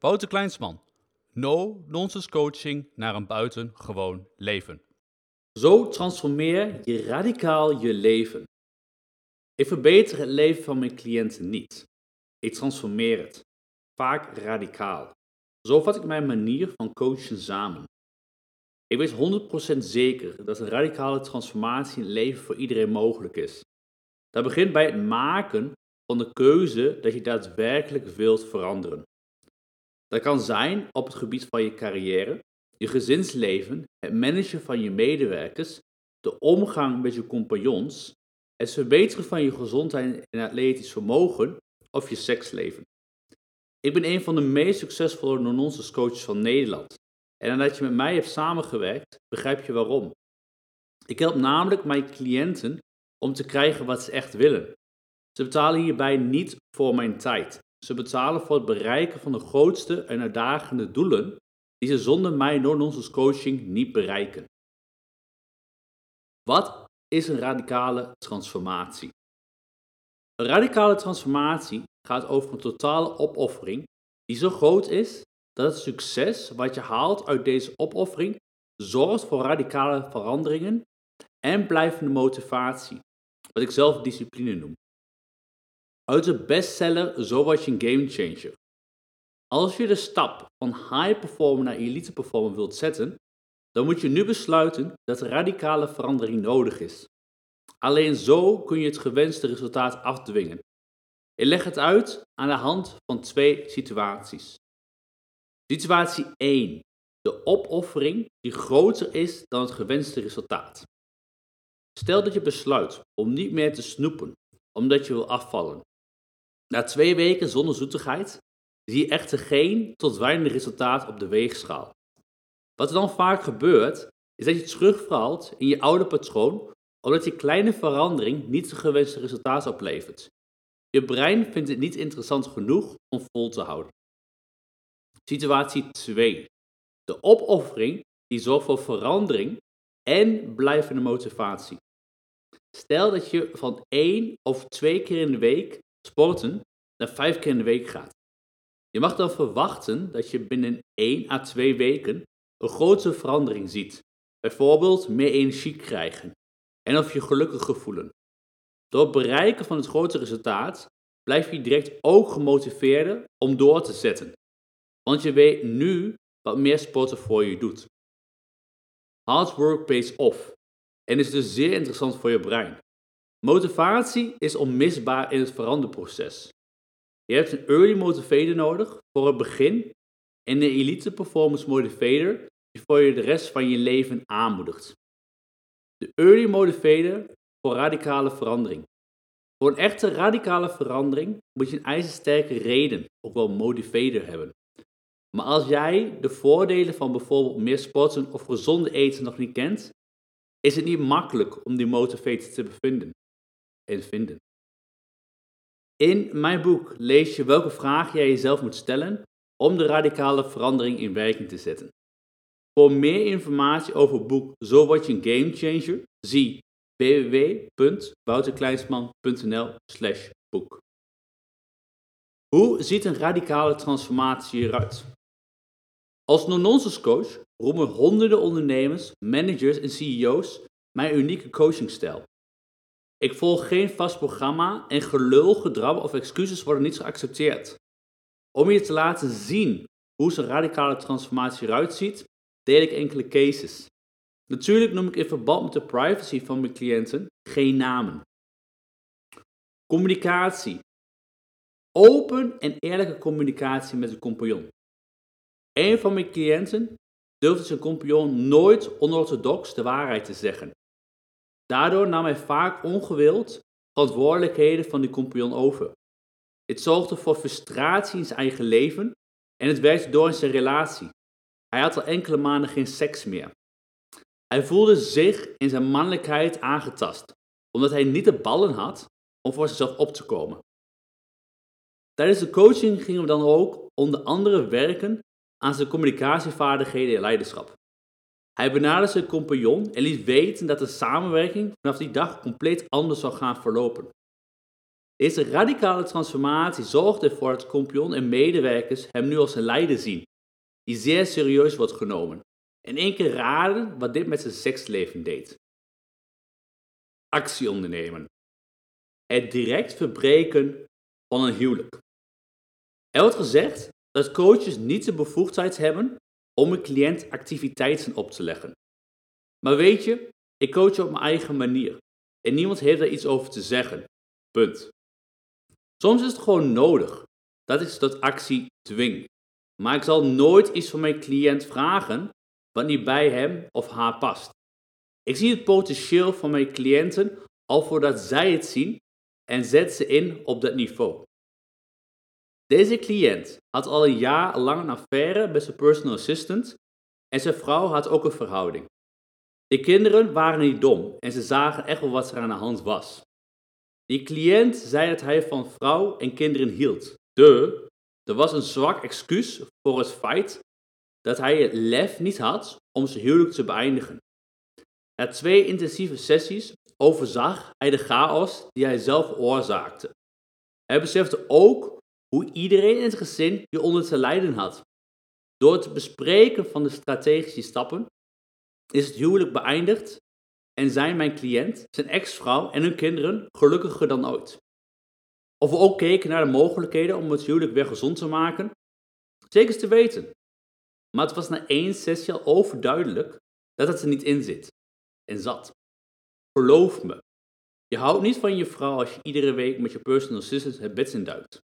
Wouter Kleinsman. No-nonsense coaching naar een buitengewoon leven. Zo transformeer je radicaal je leven. Ik verbeter het leven van mijn cliënten niet. Ik transformeer het. Vaak radicaal. Zo vat ik mijn manier van coachen samen. Ik weet 100% zeker dat een radicale transformatie in het leven voor iedereen mogelijk is. Dat begint bij het maken van de keuze dat je daadwerkelijk wilt veranderen. Dat kan zijn op het gebied van je carrière, je gezinsleven, het managen van je medewerkers, de omgang met je compagnons, het verbeteren van je gezondheid en atletisch vermogen of je seksleven. Ik ben een van de meest succesvolle non-nonsense coaches van Nederland. En nadat je met mij hebt samengewerkt, begrijp je waarom. Ik help namelijk mijn cliënten om te krijgen wat ze echt willen. Ze betalen hierbij niet voor mijn tijd. Ze betalen voor het bereiken van de grootste en uitdagende doelen die ze zonder mij non-nonsense coaching niet bereiken. Wat is een radicale transformatie? Een radicale transformatie gaat over een totale opoffering die zo groot is dat het succes wat je haalt uit deze opoffering zorgt voor radicale veranderingen en blijvende motivatie, wat ik zelf discipline noem. Uit de bestseller Zo was je een game changer. Als je de stap van high performer naar elite performer wilt zetten, dan moet je nu besluiten dat radicale verandering nodig is. Alleen zo kun je het gewenste resultaat afdwingen. Ik leg het uit aan de hand van twee situaties. Situatie 1. De opoffering die groter is dan het gewenste resultaat. Stel dat je besluit om niet meer te snoepen omdat je wil afvallen. Na twee weken zonder zoetigheid zie je echter geen tot weinig resultaat op de weegschaal. Wat er dan vaak gebeurt, is dat je terugvalt in je oude patroon omdat die kleine verandering niet het gewenste resultaat oplevert. Je brein vindt het niet interessant genoeg om vol te houden. Situatie 2. De opoffering die zorgt voor verandering en blijvende motivatie. Stel dat je van één of twee keer in de week sporten naar vijf keer in de week gaat. Je mag dan verwachten dat je binnen 1 à 2 weken een grote verandering ziet. Bijvoorbeeld meer energie krijgen en of je gelukkiger voelen. Door het bereiken van het grote resultaat blijf je direct ook gemotiveerder om door te zetten. Want je weet nu wat meer sporten voor je doet. Hard work pays off en is dus zeer interessant voor je brein. Motivatie is onmisbaar in het veranderproces. Je hebt een early motivator nodig voor het begin en een elite performance motivator die voor je de rest van je leven aanmoedigt. De early motivator voor radicale verandering. Voor een echte radicale verandering moet je een ijzersterke reden, ook wel motivator hebben. Maar als jij de voordelen van bijvoorbeeld meer sporten of gezonde eten nog niet kent, is het niet makkelijk om die motivator te bevinden en vinden. In mijn boek lees je welke vragen jij jezelf moet stellen om de radicale verandering in werking te zetten. Voor meer informatie over het boek Zo word je een game changer, zie www.wouterkleinsman.nl boek. Hoe ziet een radicale transformatie eruit? Als no-nonsense coach roemen honderden ondernemers, managers en CEO's mijn unieke coachingstijl. Ik volg geen vast programma en gelul, gedrag of excuses worden niet geaccepteerd. Om je te laten zien hoe zo'n radicale transformatie eruit ziet, deel ik enkele cases. Natuurlijk noem ik in verband met de privacy van mijn cliënten geen namen. Communicatie. Open en eerlijke communicatie met de compagnon. Een van mijn cliënten durfde zijn compagnon nooit onorthodox de waarheid te zeggen. Daardoor nam hij vaak ongewild verantwoordelijkheden van die compagnon over. Dit zorgde voor frustratie in zijn eigen leven en het werkte door in zijn relatie. Hij had al enkele maanden geen seks meer. Hij voelde zich in zijn mannelijkheid aangetast, omdat hij niet de ballen had om voor zichzelf op te komen. Tijdens de coaching gingen we dan ook onder andere werken aan zijn communicatievaardigheden en leiderschap. Hij benaderde zijn compagnon en liet weten dat de samenwerking vanaf die dag compleet anders zou gaan verlopen. Deze radicale transformatie zorgt ervoor dat compagnon en medewerkers hem nu als een leider zien, die zeer serieus wordt genomen. In één keer raden wat dit met zijn seksleven deed. Actie ondernemen. Het direct verbreken van een huwelijk. Er wordt gezegd dat coaches niet de bevoegdheid hebben om een cliënt activiteiten op te leggen. Maar weet je, ik coach op mijn eigen manier en niemand heeft daar iets over te zeggen. Punt. Soms is het gewoon nodig dat ik tot actie dwing. Maar ik zal nooit iets van mijn cliënt vragen wat niet bij hem of haar past. Ik zie het potentieel van mijn cliënten al voordat zij het zien en zet ze in op dat niveau. Deze cliënt had al een jaar lang een affaire met zijn personal assistant en zijn vrouw had ook een verhouding. De kinderen waren niet dom en ze zagen echt wel wat er aan de hand was. Die cliënt zei dat hij van vrouw en kinderen hield. De, er was een zwak excuus voor het feit dat hij het lef niet had om zijn huwelijk te beëindigen. Na twee intensieve sessies overzag hij de chaos die hij zelf veroorzaakte. Hij besefte ook hoe iedereen in het gezin hieronder te lijden had. Door het bespreken van de strategische stappen is het huwelijk beëindigd en zijn mijn cliënt, zijn ex-vrouw en hun kinderen gelukkiger dan ooit. Of we ook keken naar de mogelijkheden om het huwelijk weer gezond te maken, zeker te weten. Maar het was na één sessie al overduidelijk dat het er niet in zit en zat. Geloof me, je houdt niet van je vrouw als je iedere week met je personal assistant het bed in duikt.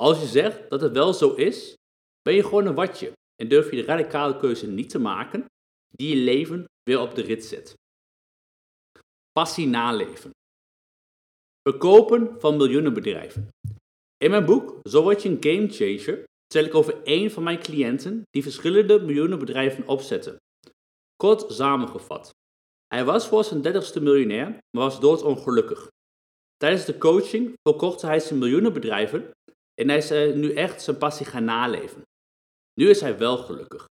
Als je zegt dat het wel zo is, ben je gewoon een watje en durf je de radicale keuze niet te maken die je leven weer op de rit zet. Passie naleven. Verkopen van miljoenenbedrijven. In mijn boek Zo word je een gamechanger vertel ik over één van mijn cliënten die verschillende miljoenenbedrijven opzette. Kort samengevat. Hij was voor zijn dertigste miljonair, maar was doodongelukkig. Tijdens de coaching verkocht hij zijn miljoenenbedrijven en hij is nu echt zijn passie gaan naleven. Nu is hij wel gelukkig.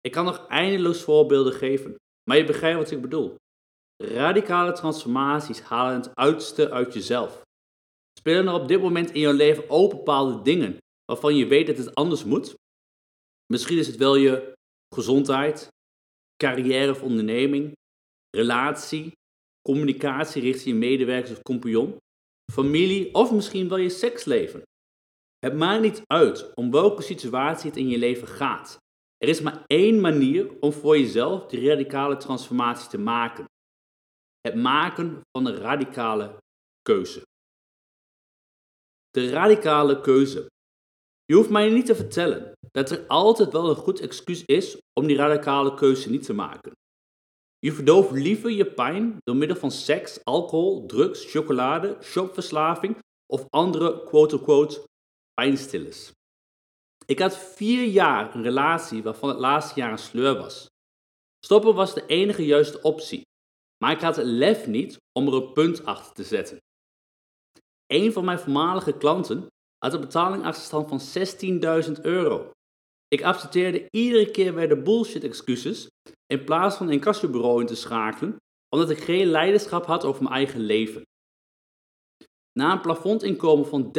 Ik kan nog eindeloos voorbeelden geven, maar je begrijpt wat ik bedoel. Radicale transformaties halen het uiterste uit jezelf. Spelen er op dit moment in jouw leven ook bepaalde dingen waarvan je weet dat het anders moet? Misschien is het wel je gezondheid, carrière of onderneming, relatie, communicatie richting je medewerkers of compagnon, familie of misschien wel je seksleven. Het maakt niet uit om welke situatie het in je leven gaat. Er is maar één manier om voor jezelf die radicale transformatie te maken. Het maken van een radicale keuze. De radicale keuze. Je hoeft mij niet te vertellen dat er altijd wel een goed excuus is om die radicale keuze niet te maken. Je verdooft liever je pijn door middel van seks, alcohol, drugs, chocolade, shopverslaving of andere quote-unquote pijnstillers. Ik had vier jaar een relatie waarvan het laatste jaar een sleur was. Stoppen was de enige juiste optie, maar ik had het lef niet om er een punt achter te zetten. Een van mijn voormalige klanten had een betalingachterstand van 16.000 euro. Ik accepteerde iedere keer weer de bullshit excuses in plaats van een incassobureau in te schakelen, omdat ik geen leiderschap had over mijn eigen leven. Na een plafondinkomen van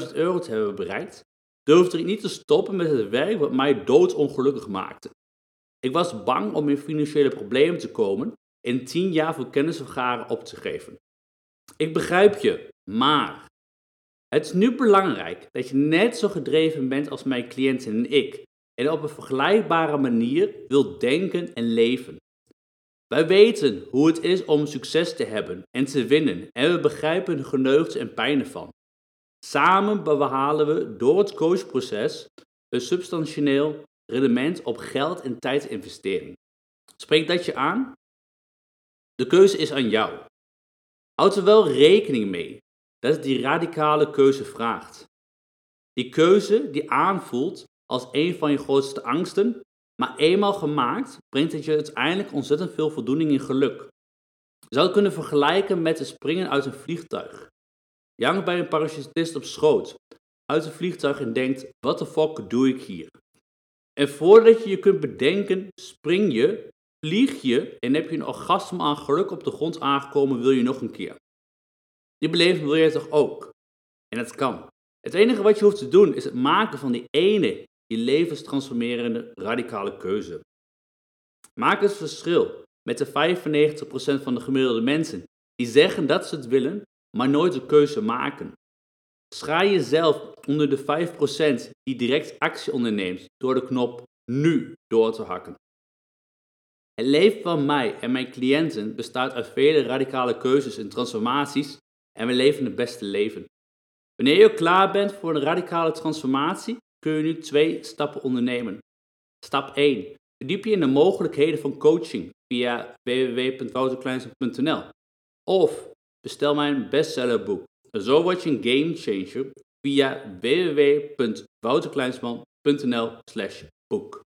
30.000 euro te hebben bereikt, durfde ik niet te stoppen met het werk wat mij doodongelukkig maakte. Ik was bang om in financiële problemen te komen en 10 jaar voor kennisvergaren op te geven. Ik begrijp je, maar het is nu belangrijk dat je net zo gedreven bent als mijn cliënten en ik en op een vergelijkbare manier wilt denken en leven. Wij weten hoe het is om succes te hebben en te winnen en we begrijpen de geneugten en pijn ervan. Samen behalen we door het coachproces een substantieel rendement op geld en tijdsinvestering. Spreek dat je aan? De keuze is aan jou. Houd er wel rekening mee dat het die radicale keuze vraagt. Die keuze die aanvoelt als een van je grootste angsten, maar eenmaal gemaakt brengt het je uiteindelijk ontzettend veel voldoening en geluk. Je zou het kunnen vergelijken met het springen uit een vliegtuig. Je hangt bij een parachutist op schoot uit een vliegtuig en denkt: wat de fuck doe ik hier? En voordat je je kunt bedenken, spring je, vlieg je en heb je een orgasme aan geluk op de grond aangekomen, wil je nog een keer. Die beleving wil je toch ook? En het kan. Het enige wat je hoeft te doen is het maken van die ene, je levenstransformerende radicale keuze. Maak het verschil met de 95% van de gemiddelde mensen die zeggen dat ze het willen, maar nooit de keuze maken. Schaai jezelf onder de 5% die direct actie onderneemt door de knop nu door te hakken. Het leven van mij en mijn cliënten bestaat uit vele radicale keuzes en transformaties en we leven het beste leven. Wanneer je klaar bent voor een radicale transformatie, kun je nu twee stappen ondernemen. Stap 1. Verdiep je in de mogelijkheden van coaching via www.wouterkleinsman.nl of bestel mijn bestsellerboek Zo word je een game changer via www.wouterkleinsman.nl boek.